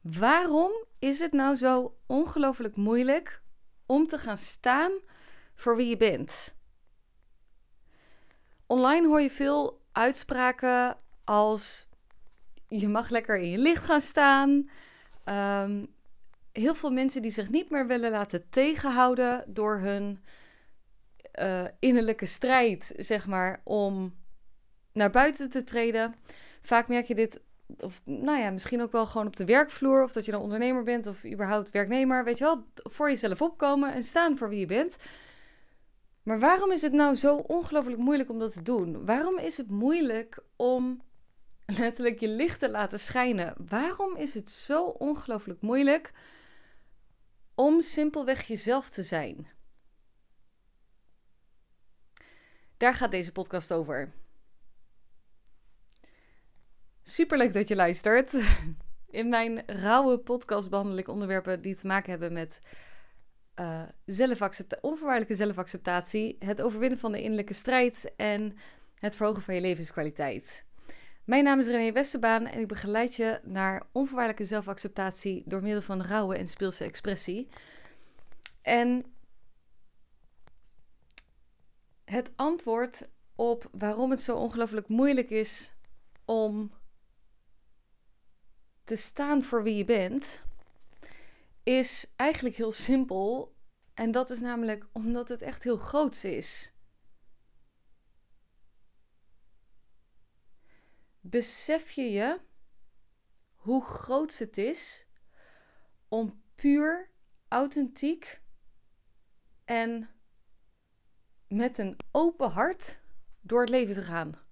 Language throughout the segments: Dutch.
Waarom is het nou zo ongelooflijk moeilijk om te gaan staan voor wie je bent? Online hoor je veel uitspraken als je mag lekker in je licht gaan staan. Ehm, heel veel mensen die zich niet meer willen laten tegenhouden door hun uh, innerlijke strijd, zeg maar, om naar buiten te treden. Vaak merk je dit, of nou ja, misschien ook wel gewoon op de werkvloer, of dat je dan ondernemer bent of überhaupt werknemer, weet je wel, voor jezelf opkomen en staan voor wie je bent. Maar waarom is het nou zo ongelooflijk moeilijk om dat te doen? Waarom is het moeilijk om letterlijk je licht te laten schijnen? Waarom is het zo ongelooflijk moeilijk om simpelweg jezelf te zijn? Daar gaat deze podcast over. Superleuk dat je luistert. In mijn rauwe podcast behandel ik onderwerpen die te maken hebben met uh, onvoorwaardelijke zelfacceptatie, het overwinnen van de innerlijke strijd en het verhogen van je levenskwaliteit. Mijn naam is René Westerbaan en ik begeleid je naar onvoorwaardelijke zelfacceptatie door middel van rauwe en speelse expressie. En het antwoord op waarom het zo ongelooflijk moeilijk is om te staan voor wie je bent, is eigenlijk heel simpel. En dat is namelijk omdat het echt heel groots is. Besef je je hoe groot het is om puur, authentiek en met een open hart door het leven te gaan?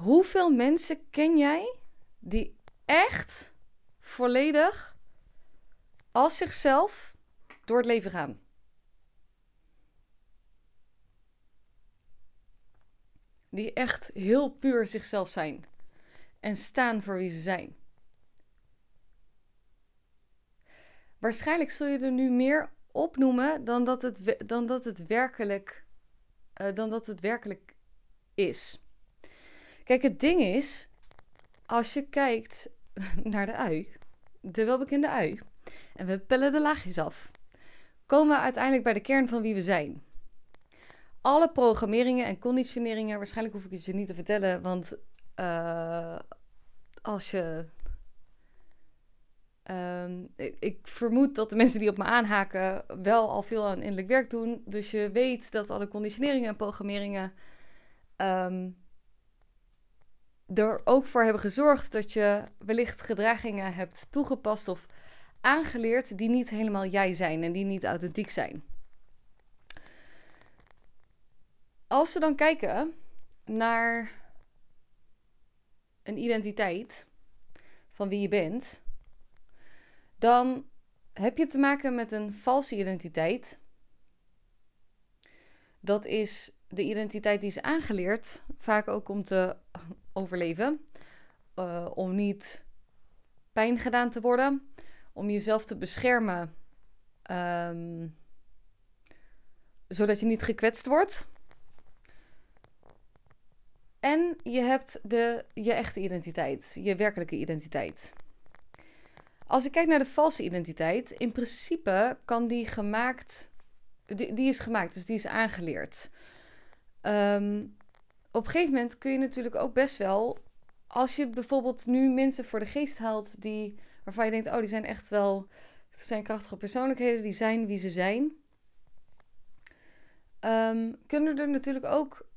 Hoeveel mensen ken jij die echt volledig als zichzelf door het leven gaan? Die echt heel puur zichzelf zijn en staan voor wie ze zijn. Waarschijnlijk zul je er nu meer opnoemen dan dat het, dan dat het, werkelijk, uh, dan dat het werkelijk is. Kijk, het ding is, als je kijkt naar de ui, de welbekende ui, en we pellen de laagjes af, komen we uiteindelijk bij de kern van wie we zijn. Alle programmeringen en conditioneringen, waarschijnlijk hoef ik het je niet te vertellen, want uh, als je. Um, ik vermoed dat de mensen die op me aanhaken wel al veel aan innerlijk werk doen. Dus je weet dat alle conditioneringen en programmeringen um, er ook voor hebben gezorgd dat je wellicht gedragingen hebt toegepast of aangeleerd die niet helemaal jij zijn en die niet authentiek zijn. Als we dan kijken naar een identiteit van wie je bent, dan heb je te maken met een valse identiteit. Dat is de identiteit die is aangeleerd, vaak ook om te overleven. Uh, om niet pijn gedaan te worden. Om jezelf te beschermen. Um, zodat je niet gekwetst wordt. En je hebt de, je echte identiteit, je werkelijke identiteit. Als ik kijk naar de valse identiteit, in principe kan die gemaakt, die, die is gemaakt, dus die is aangeleerd. Um, op een gegeven moment kun je natuurlijk ook best wel, als je bijvoorbeeld nu mensen voor de geest haalt die, waarvan je denkt, oh, die zijn echt wel, het zijn krachtige persoonlijkheden, die zijn wie ze zijn. Um, kunnen er natuurlijk ook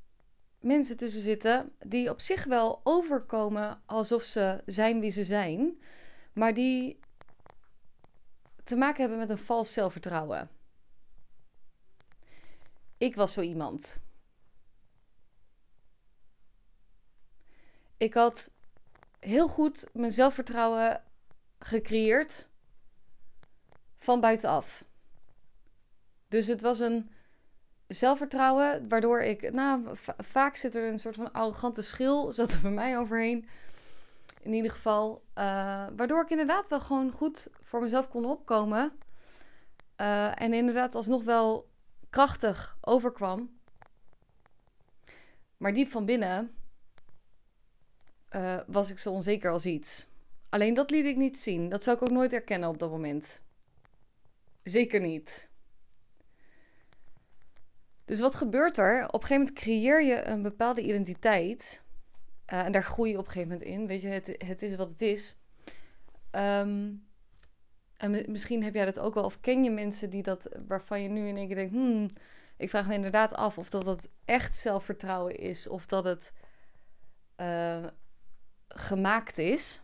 mensen tussen zitten die op zich wel overkomen alsof ze zijn wie ze zijn, maar die te maken hebben met een vals zelfvertrouwen. Ik was zo iemand. Ik had heel goed mijn zelfvertrouwen gecreëerd van buitenaf. Dus het was een zelfvertrouwen waardoor ik, nou, vaak zit er een soort van arrogante schil, zat er bij mij overheen. In ieder geval, uh, waardoor ik inderdaad wel gewoon goed voor mezelf kon opkomen. Uh, en inderdaad alsnog wel krachtig overkwam. Maar diep van binnen uh, was ik zo onzeker als iets. Alleen dat liet ik niet zien. Dat zou ik ook nooit herkennen op dat moment. Zeker niet. Dus wat gebeurt er? Op een gegeven moment creëer je een bepaalde identiteit. Uh, en daar groei je op een gegeven moment in. Weet je, het, het is wat het is. Um, en misschien heb jij dat ook wel. Of ken je mensen die dat, waarvan je nu in één keer denkt... Hmm, ik vraag me inderdaad af of dat het echt zelfvertrouwen is. Of dat het uh, gemaakt is.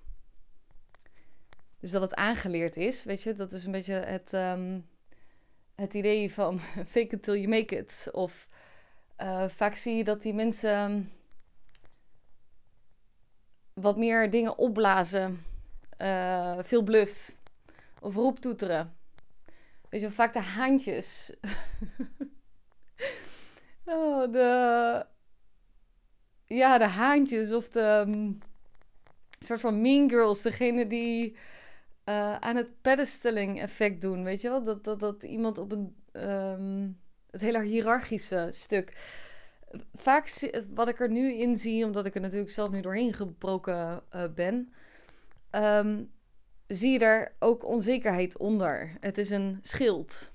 Dus dat het aangeleerd is. Weet je, dat is een beetje het... Um, het idee van fake it till you make it. Of uh, vaak zie je dat die mensen wat meer dingen opblazen. Uh, veel bluff. Of roeptoeteren. Weet je, vaak de haantjes. oh, de... Ja, de haantjes of de... Um, soort van mean girls. Degene die uh, aan het pedestaling effect doen. Weet je wel? Dat, dat, dat iemand op een. Um, het hele hiërarchische stuk. Vaak wat ik er nu in zie, omdat ik er natuurlijk zelf nu doorheen gebroken uh, ben. Um, zie je daar ook onzekerheid onder. Het is een schild.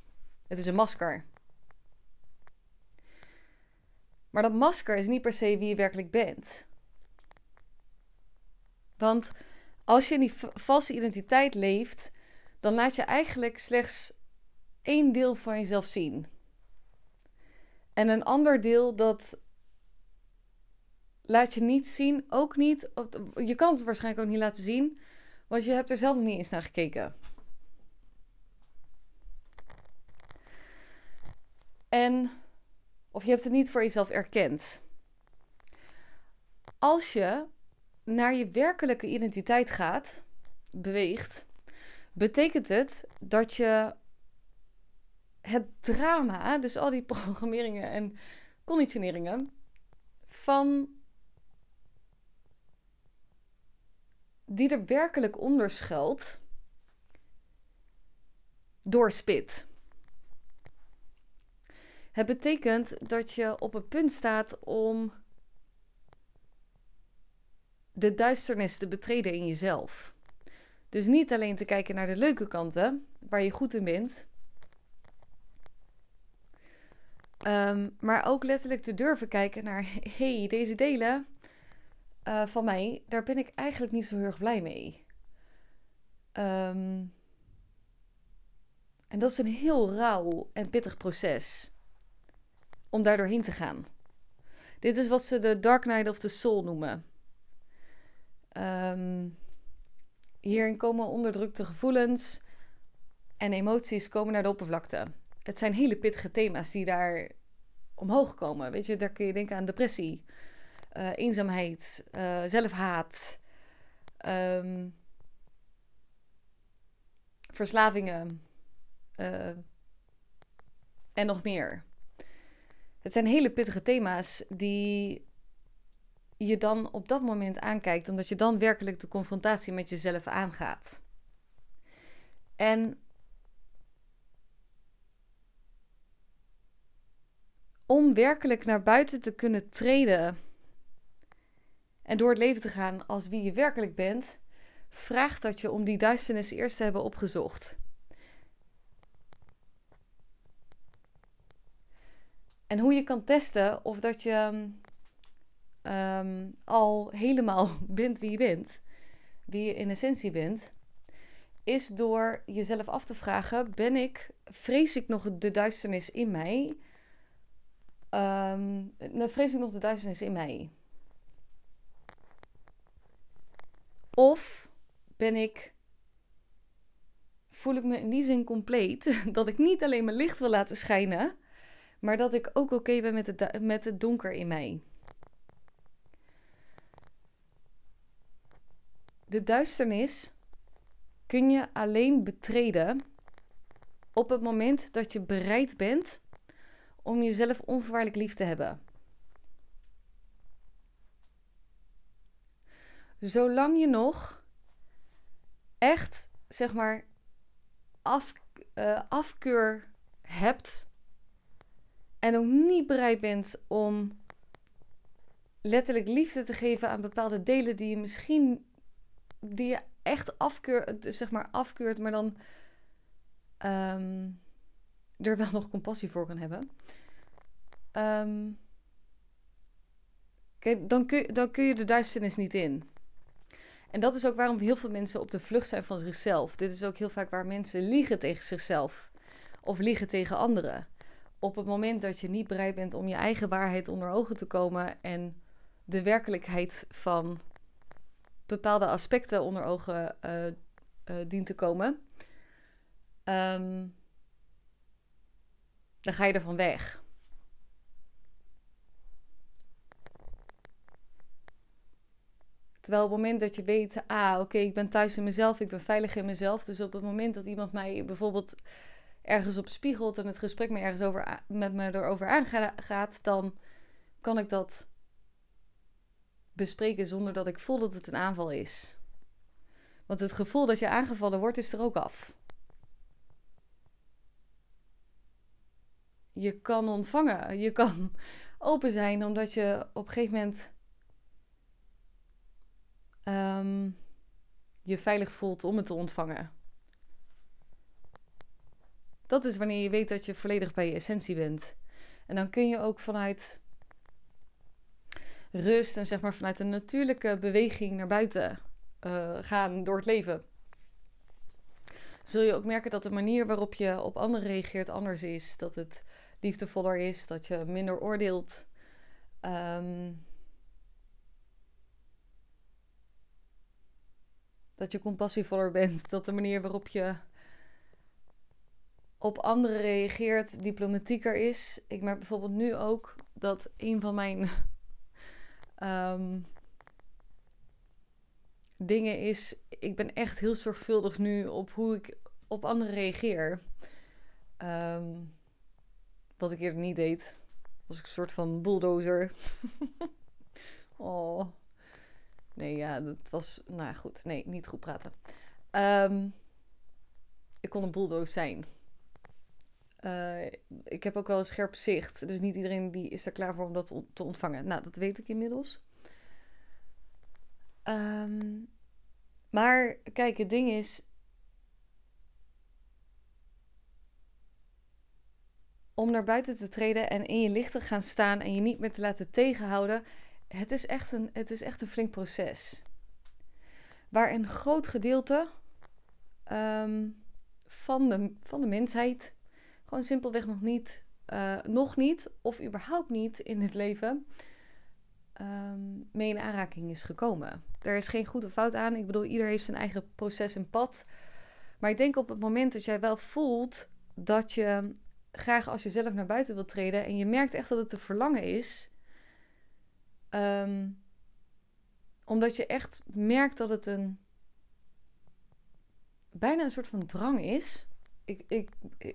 Het is een masker. Maar dat masker is niet per se wie je werkelijk bent. Want als je in die valse identiteit leeft, dan laat je eigenlijk slechts één deel van jezelf zien. En een ander deel dat laat je niet zien, ook niet. Je kan het waarschijnlijk ook niet laten zien, want je hebt er zelf niet eens naar gekeken. En, of je hebt het niet voor jezelf erkend. Als je naar je werkelijke identiteit gaat, beweegt, betekent het dat je het drama, dus al die programmeringen en conditioneringen, van die er werkelijk onder schuilt, doorspit. Het betekent dat je op het punt staat om de duisternis te betreden in jezelf. Dus niet alleen te kijken naar de leuke kanten, waar je goed in bent, um, maar ook letterlijk te durven kijken naar: hey, deze delen uh, van mij, daar ben ik eigenlijk niet zo heel erg blij mee. Um, en dat is een heel rauw en pittig proces om daar doorheen te gaan. Dit is wat ze de Dark Night of the Soul noemen. Um, hierin komen onderdrukte gevoelens en emoties komen naar de oppervlakte. Het zijn hele pittige thema's die daar omhoog komen. Weet je, daar kun je denken aan depressie, uh, eenzaamheid, uh, zelfhaat, um, verslavingen uh, en nog meer. Het zijn hele pittige thema's die je dan op dat moment aankijkt, omdat je dan werkelijk de confrontatie met jezelf aangaat. En om werkelijk naar buiten te kunnen treden en door het leven te gaan als wie je werkelijk bent, vraagt dat je om die duisternis eerst te hebben opgezocht. En hoe je kan testen of dat je um, al helemaal bent wie je bent, wie je in essentie bent, is door jezelf af te vragen: ben ik, vrees ik nog de duisternis in mij? Um, vrees ik nog de duisternis in mij? Of ben ik, voel ik me in die zin compleet dat ik niet alleen mijn licht wil laten schijnen, maar dat ik ook oké ben met het, met het donker in mij? De duisternis kun je alleen betreden op het moment dat je bereid bent om jezelf onvoorwaardelijk lief te hebben. Zolang je nog echt, zeg maar, af, uh, afkeur hebt en ook niet bereid bent om letterlijk liefde te geven aan bepaalde delen die je misschien, die je echt afkeurt, zeg maar afkeurt, maar dan ehm, er wel nog compassie voor kan hebben. Ehm, kijk, dan kun, dan kun je de duisternis niet in. En dat is ook waarom heel veel mensen op de vlucht zijn van zichzelf. Dit is ook heel vaak waar mensen liegen tegen zichzelf of liegen tegen anderen. Op het moment dat je niet bereid bent om je eigen waarheid onder ogen te komen en de werkelijkheid van bepaalde aspecten onder ogen uh, dient te komen, um, dan ga je ervan weg. Terwijl op het moment dat je weet, ah, oké, ik ben thuis in mezelf, ik ben veilig in mezelf. Dus op het moment dat iemand mij bijvoorbeeld ergens op spiegelt en het gesprek me ergens over, met me erover aangaat, dan kan ik dat bespreken zonder dat ik voel dat het een aanval is. Want het gevoel dat je aangevallen wordt, is er ook af. Je kan ontvangen, je kan open zijn, omdat je op een gegeven moment um, je veilig voelt om het te ontvangen. Dat is wanneer je weet dat je volledig bij je essentie bent. En dan kun je ook vanuit rust en zeg maar vanuit een natuurlijke beweging naar buiten uh, gaan door het leven. Zul je ook merken dat de manier waarop je op anderen reageert anders is. Dat het liefdevoller is, dat je minder oordeelt. Um, dat je compassievoller bent. Dat de manier waarop je op anderen reageert diplomatieker is. Ik merk bijvoorbeeld nu ook dat een van mijn um, dingen is. Ik ben echt heel zorgvuldig nu op hoe ik op anderen reageer. Um, wat ik eerder niet deed. Was ik een soort van bulldozer. oh. Nee, ja, dat was. Nou goed, nee, niet goed praten. Um, ik kon een bulldozer zijn. Uh, ik heb ook wel een scherp zicht. Dus niet iedereen die is er klaar voor om dat te ontvangen. Nou, dat weet ik inmiddels. Um, maar kijk, het ding is. Om naar buiten te treden en in je licht te gaan staan en je niet meer te laten tegenhouden. Het is echt een, het is echt een flink proces. Waar een groot gedeelte um, van, de, van de mensheid gewoon simpelweg nog niet, uh, nog niet of überhaupt niet in het leven um, mee in aanraking is gekomen. Er is geen goed of fout aan. Ik bedoel, ieder heeft zijn eigen proces en pad. Maar ik denk op het moment dat jij wel voelt dat je graag als je zelf naar buiten wilt treden en je merkt echt dat het een verlangen is, um, omdat je echt merkt dat het een bijna een soort van drang is ik, ik,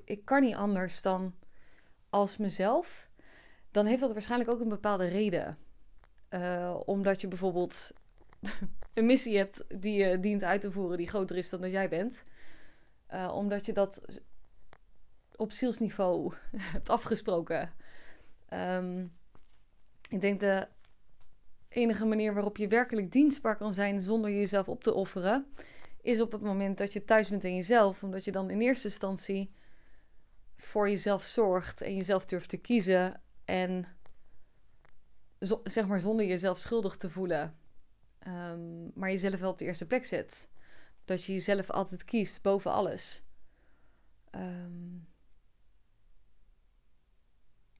ik kan niet anders dan als mezelf, dan heeft dat waarschijnlijk ook een bepaalde reden. Uh, omdat je bijvoorbeeld een missie hebt die je dient uit te voeren, die groter is dan dat jij bent. Uh, omdat je dat op zielsniveau hebt afgesproken. Um, ik denk de enige manier waarop je werkelijk dienstbaar kan zijn zonder jezelf op te offeren, is op het moment dat je thuis bent in jezelf. Omdat je dan in eerste instantie voor jezelf zorgt en jezelf durft te kiezen. En zeg maar zonder jezelf schuldig te voelen. Um, maar jezelf wel op de eerste plek zet. Dat je jezelf altijd kiest boven alles. Um,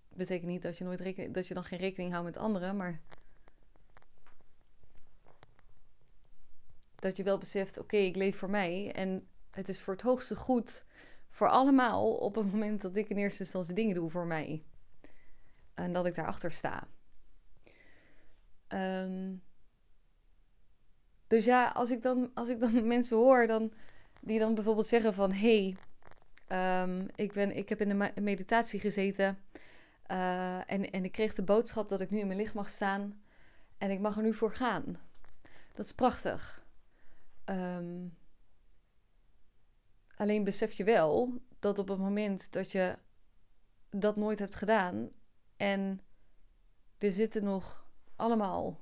betekent niet dat je, nooit rekening, dat je dan geen rekening houdt met anderen, maar dat je wel beseft, oké, ik leef voor mij en het is voor het hoogste goed voor allemaal op het moment dat ik in eerste instantie dingen doe voor mij. En dat ik daarachter sta. Um, dus ja, als ik dan, als ik dan mensen hoor dan, die dan bijvoorbeeld zeggen van... hey, um, ik, ben, ik heb in de meditatie gezeten uh, en, en ik kreeg de boodschap dat ik nu in mijn licht mag staan en ik mag er nu voor gaan. Dat is prachtig. Um, alleen besef je wel dat op het moment dat je dat nooit hebt gedaan en er zitten nog allemaal.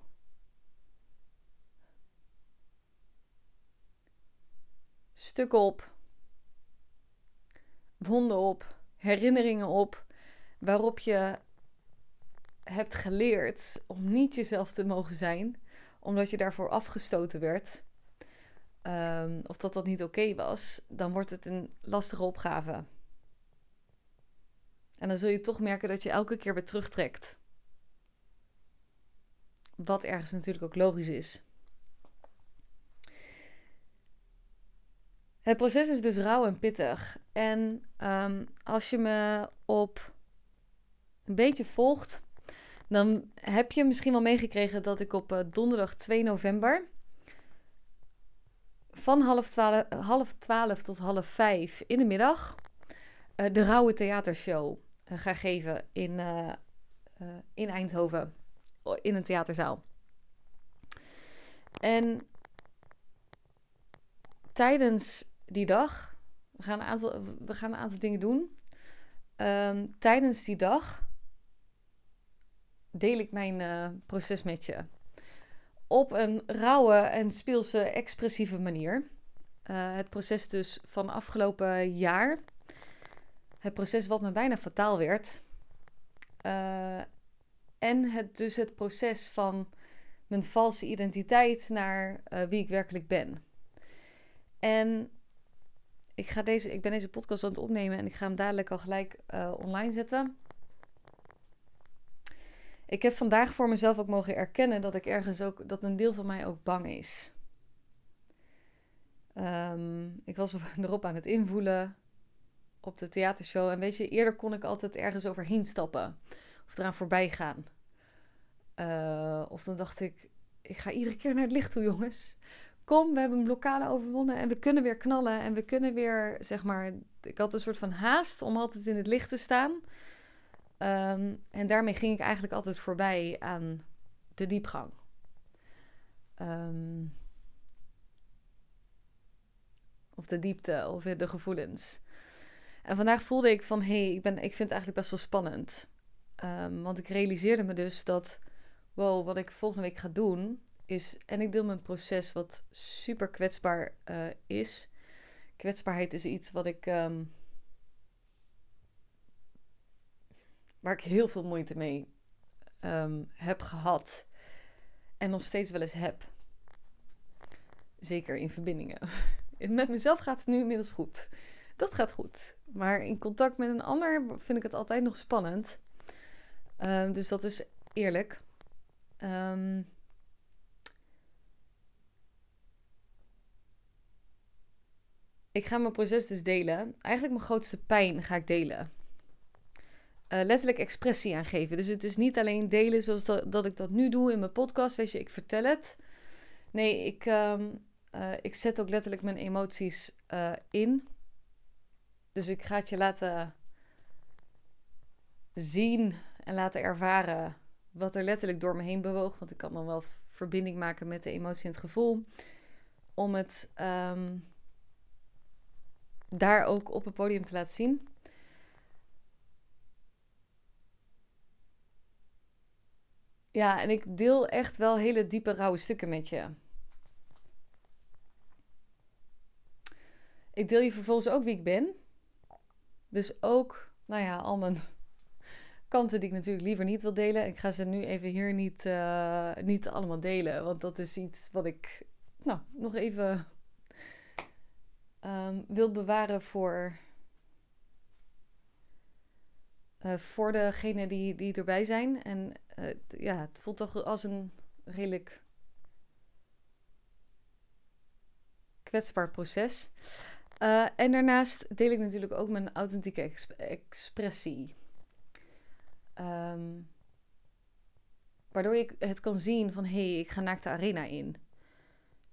Stukken op, wonden op, herinneringen op, waarop je hebt geleerd om niet jezelf te mogen zijn, omdat je daarvoor afgestoten werd, um, of dat dat niet oké was, dan wordt het een lastige opgave. En dan zul je toch merken dat je elke keer weer terugtrekt. Wat ergens natuurlijk ook logisch is. Het proces is dus rauw en pittig. En um, als je me op een beetje volgt, dan heb je misschien wel meegekregen dat ik op uh, donderdag 2 november van half twaalf, half twaalf tot half vijf in de middag uh, de Rauwe Theatershow uh, ga geven in, in Eindhoven in een theaterzaal. En tijdens die dag, we gaan een aantal, we gaan een aantal dingen doen. Um, tijdens die dag deel ik mijn proces met je. Op een rauwe en speelse, expressieve manier. Uh, het proces dus van afgelopen jaar. Het proces wat me bijna fataal werd. Uh, en het, dus het proces van mijn valse identiteit naar wie ik werkelijk ben. En ik, ga deze, ik ben deze podcast aan het opnemen en ik ga hem dadelijk al gelijk online zetten. Ik heb vandaag voor mezelf ook mogen erkennen dat ik ergens ook, dat een deel van mij ook bang is. Um, ik was erop aan het invoelen op de theatershow. En weet je, eerder kon ik altijd ergens overheen stappen. Of eraan voorbij gaan. Uh, of dan dacht ik, ik ga iedere keer naar het licht toe, jongens. Kom, we hebben een blokkade overwonnen en we kunnen weer knallen. En we kunnen weer, zeg maar... Ik had een soort van haast om altijd in het licht te staan. Ehm, en daarmee ging ik eigenlijk altijd voorbij aan de diepgang. Um, of de diepte, of de gevoelens. En vandaag voelde ik van, hé, hey, ik, ben, ik vind het eigenlijk best wel spannend. Um, want ik realiseerde me dus dat, wow, wat ik volgende week ga doen, is, en ik deel mijn proces wat super kwetsbaar uh, is. Kwetsbaarheid is iets wat ik waar ik heel veel moeite mee um, heb gehad. En nog steeds wel eens heb. Zeker in verbindingen. Met mezelf gaat het nu inmiddels goed. Dat gaat goed. Maar in contact met een ander vind ik het altijd nog spannend. Um, dus dat is eerlijk. Um, ik ga mijn proces dus delen. Eigenlijk mijn grootste pijn ga ik delen. Uh, letterlijk expressie aan geven. Dus het is niet alleen delen zoals dat, dat, ik dat nu doe in mijn podcast. Weet je, ik vertel het. Nee, ik, um, uh, ik zet ook letterlijk mijn emoties uh, in. Dus ik ga het je laten zien en laten ervaren wat er letterlijk door me heen bewoog. Want ik kan dan wel verbinding maken met de emotie en het gevoel. Om het um, daar ook op het podium te laten zien. Ja, en ik deel echt wel hele diepe, rauwe stukken met je. Ik deel je vervolgens ook wie ik ben. Dus ook, nou ja, al mijn kanten die ik natuurlijk liever niet wil delen. Ik ga ze nu even hier niet, uh, niet allemaal delen. Want dat is iets wat ik nou, nog even um, wil bewaren voor, uh, voor degene die, die erbij zijn. En uh, ja, het voelt toch als een redelijk kwetsbaar proces. Uh, en daarnaast deel ik natuurlijk ook mijn authentieke exp expressie. Um, waardoor ik het kan zien van hé, hey, ik ga naakt de arena in.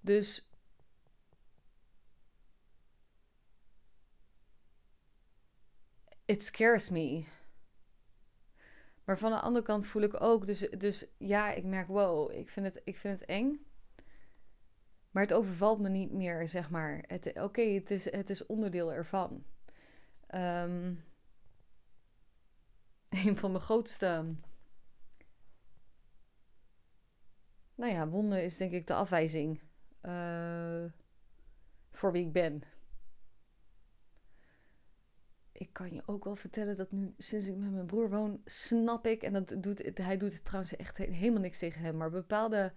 Dus it scares me. Maar van de andere kant voel ik ook, dus, dus ja, ik merk, wow, ik vind, het, ik vind het eng. Maar het overvalt me niet meer, zeg maar. Oké, het, is, het is onderdeel ervan. Um, een van mijn grootste nou ja, wonden is denk ik de afwijzing uh, voor wie ik ben. Ik kan je ook wel vertellen dat nu, sinds ik met mijn broer woon, snap ik, en dat doet, hij doet het trouwens echt helemaal niks tegen hem, maar bepaalde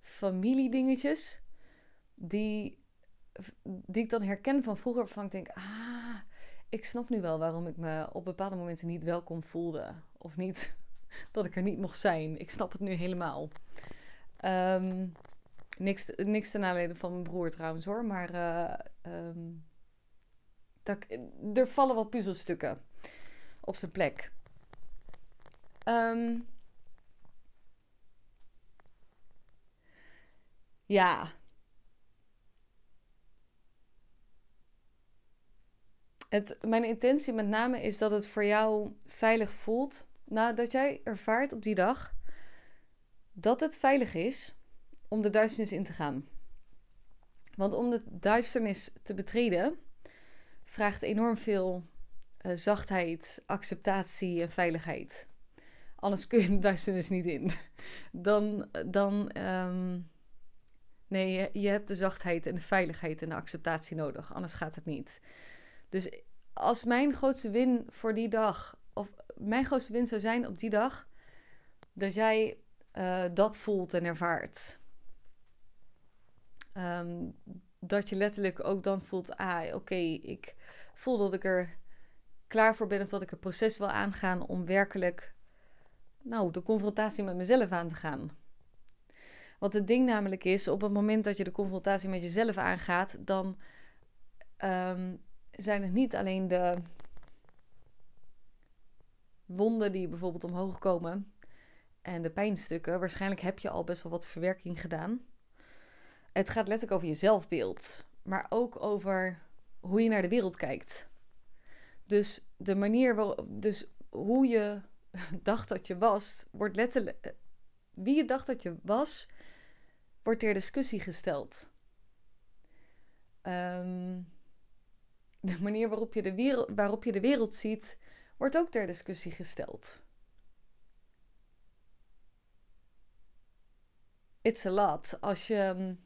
familiedingetjes die, die ik dan herken van vroeger, waarvan ik denk, ah, ik snap nu wel waarom ik me op bepaalde momenten niet welkom voelde. Of niet dat ik er niet mocht zijn. Ik snap het nu helemaal. Um, niks, niks ten nadele van mijn broer trouwens hoor. Maar uh, um, er vallen wel puzzelstukken op zijn plek. Um, ja. Het, mijn intentie met name is dat het voor jou veilig voelt. Nou, dat jij ervaart op die dag dat het veilig is om de duisternis in te gaan. Want om de duisternis te betreden vraagt enorm veel uh, zachtheid, acceptatie en veiligheid. Anders kun je de duisternis niet in. Dan, dan um, nee, je, hebt de zachtheid en de veiligheid en de acceptatie nodig. Anders gaat het niet. Dus als mijn grootste win voor die dag, of mijn grootste win zou zijn op die dag, dat jij uh, dat voelt en ervaart. Um, dat je letterlijk ook dan voelt, ah, oké, ik voel dat ik er klaar voor ben of dat ik het proces wil aangaan om werkelijk, nou, de confrontatie met mezelf aan te gaan. Wat het ding namelijk is, op het moment dat je de confrontatie met jezelf aangaat, dan um, zijn het niet alleen de wonden die bijvoorbeeld omhoog komen en de pijnstukken. Waarschijnlijk heb je al best wel wat verwerking gedaan. Het gaat letterlijk over je zelfbeeld, maar ook over hoe je naar de wereld kijkt. Dus de manier waarop, dus hoe je dacht dat je was, wordt letterlijk, wie je dacht dat je was, wordt ter discussie gesteld. Um, de manier waarop je de, wereld, waarop je de wereld ziet, wordt ook ter discussie gesteld. It's a lot. Als je.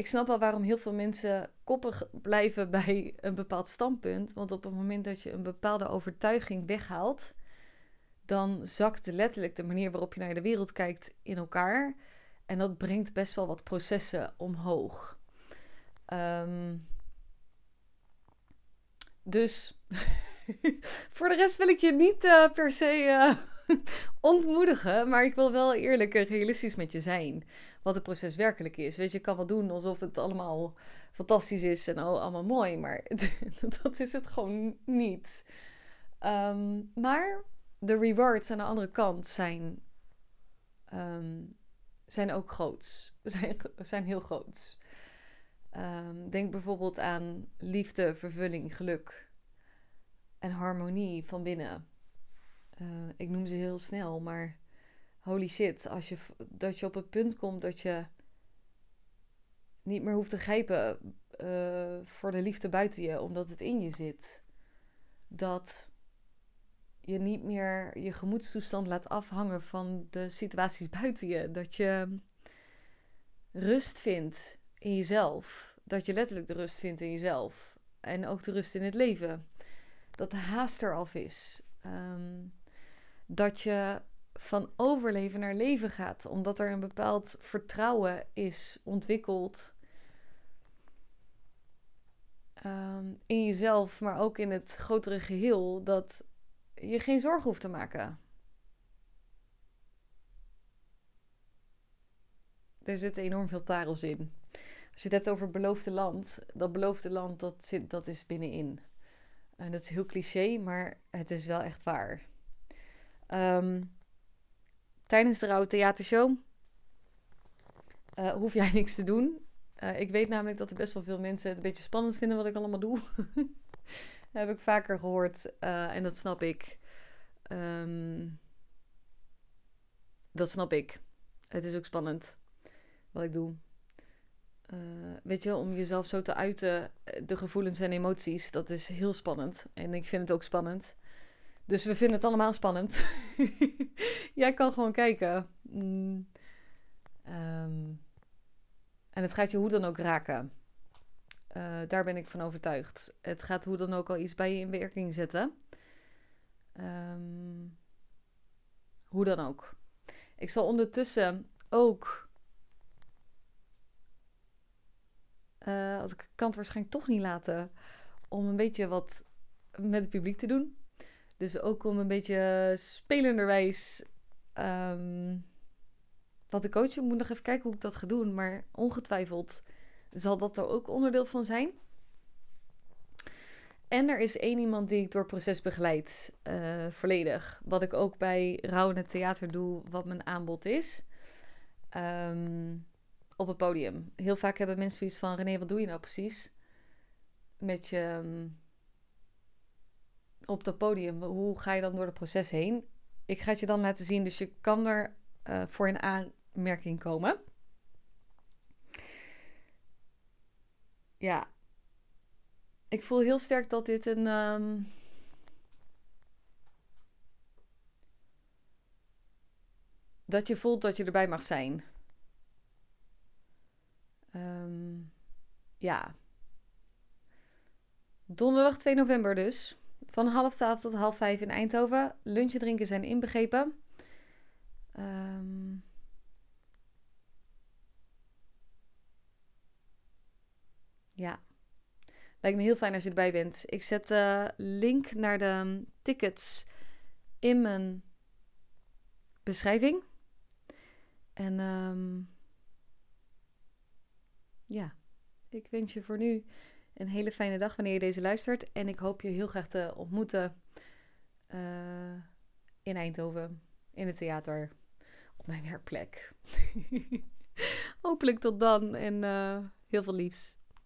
Ehm, ik snap wel waarom heel veel mensen koppig blijven bij een bepaald standpunt. Want op het moment dat je een bepaalde overtuiging weghaalt, dan zakt letterlijk de manier waarop je naar de wereld kijkt in elkaar. En dat brengt best wel wat processen omhoog. Um, dus voor de rest wil ik je niet uh, per se uh, ontmoedigen. Maar ik wil wel eerlijk en realistisch met je zijn. Wat het proces werkelijk is. Weet je, je kan wel doen alsof het allemaal fantastisch is en oh, allemaal mooi. Maar dat is het gewoon niet. Um, maar de rewards aan de andere kant zijn, um, zijn ook groots. Zijn, zijn heel groots. Um, denk bijvoorbeeld aan liefde, vervulling, geluk en harmonie van binnen. Uh, ik noem ze heel snel, maar holy shit, als je, dat je op het punt komt dat je niet meer hoeft te grijpen uh, voor de liefde buiten je, omdat het in je zit. Dat je niet meer je gemoedstoestand laat afhangen van de situaties buiten je. Dat je rust vindt in jezelf. Dat je letterlijk de rust vindt in jezelf. En ook de rust in het leven. Dat de haast er af is. Ehm, dat je van overleven naar leven gaat. Omdat er een bepaald vertrouwen is ontwikkeld. Um, in jezelf, maar ook in het grotere geheel. Dat je geen zorgen hoeft te maken. Er zitten enorm veel parels in. Als je het hebt over beloofde land, dat beloofde land, dat, zit, dat is binnenin. En dat is heel cliché, maar het is wel echt waar. Um, tijdens de Rauwe Theatershow uh, hoef jij niks te doen. Uh, ik weet namelijk dat er best wel veel mensen het een beetje spannend vinden wat ik allemaal doe. heb ik vaker gehoord uh, en dat snap ik. Um, dat snap ik. Het is ook spannend wat ik doe. Weet je, om jezelf zo te uiten, eh, de gevoelens en emoties, dat is heel spannend. En ik vind het ook spannend. Dus we vinden het allemaal spannend. Jij kan gewoon kijken. Mm, Ehm, en het gaat je hoe dan ook raken. Uh, daar ben ik van overtuigd. Het gaat hoe dan ook al iets bij je in werking zetten. Um, hoe dan ook. Ik zal ondertussen ook. Uh, ik kan het waarschijnlijk toch niet laten om een beetje wat met het publiek te doen. Dus ook om een beetje spelenderwijs um, wat te coachen. Ik moet nog even kijken hoe ik dat ga doen. Maar ongetwijfeld zal dat er ook onderdeel van zijn. En er is één iemand die ik door proces begeleid, uh, volledig. Wat ik ook bij Rauw in het Theater doe, wat mijn aanbod is. Um, op het podium. Heel vaak hebben mensen zoiets van: René, wat doe je nou precies? Met je. Um, op het podium. Hoe ga je dan door het proces heen? Ik ga het je dan laten zien. Dus je kan er uh, voor in aanmerking komen. Ja, ik voel heel sterk dat dit een. Um, dat je voelt dat je erbij mag zijn. Um, ja. Donderdag 2 november dus. Van half twaalf tot half vijf in Eindhoven. Lunch en drinken zijn inbegrepen. Um, ja. Lijkt me heel fijn als je erbij bent. Ik zet de link naar de tickets in mijn beschrijving. En um, ja, ik wens je voor nu een hele fijne dag wanneer je deze luistert. En ik hoop je heel graag te ontmoeten uh, in Eindhoven, in het theater, op mijn werkplek. Hopelijk tot dan en uh, heel veel liefs.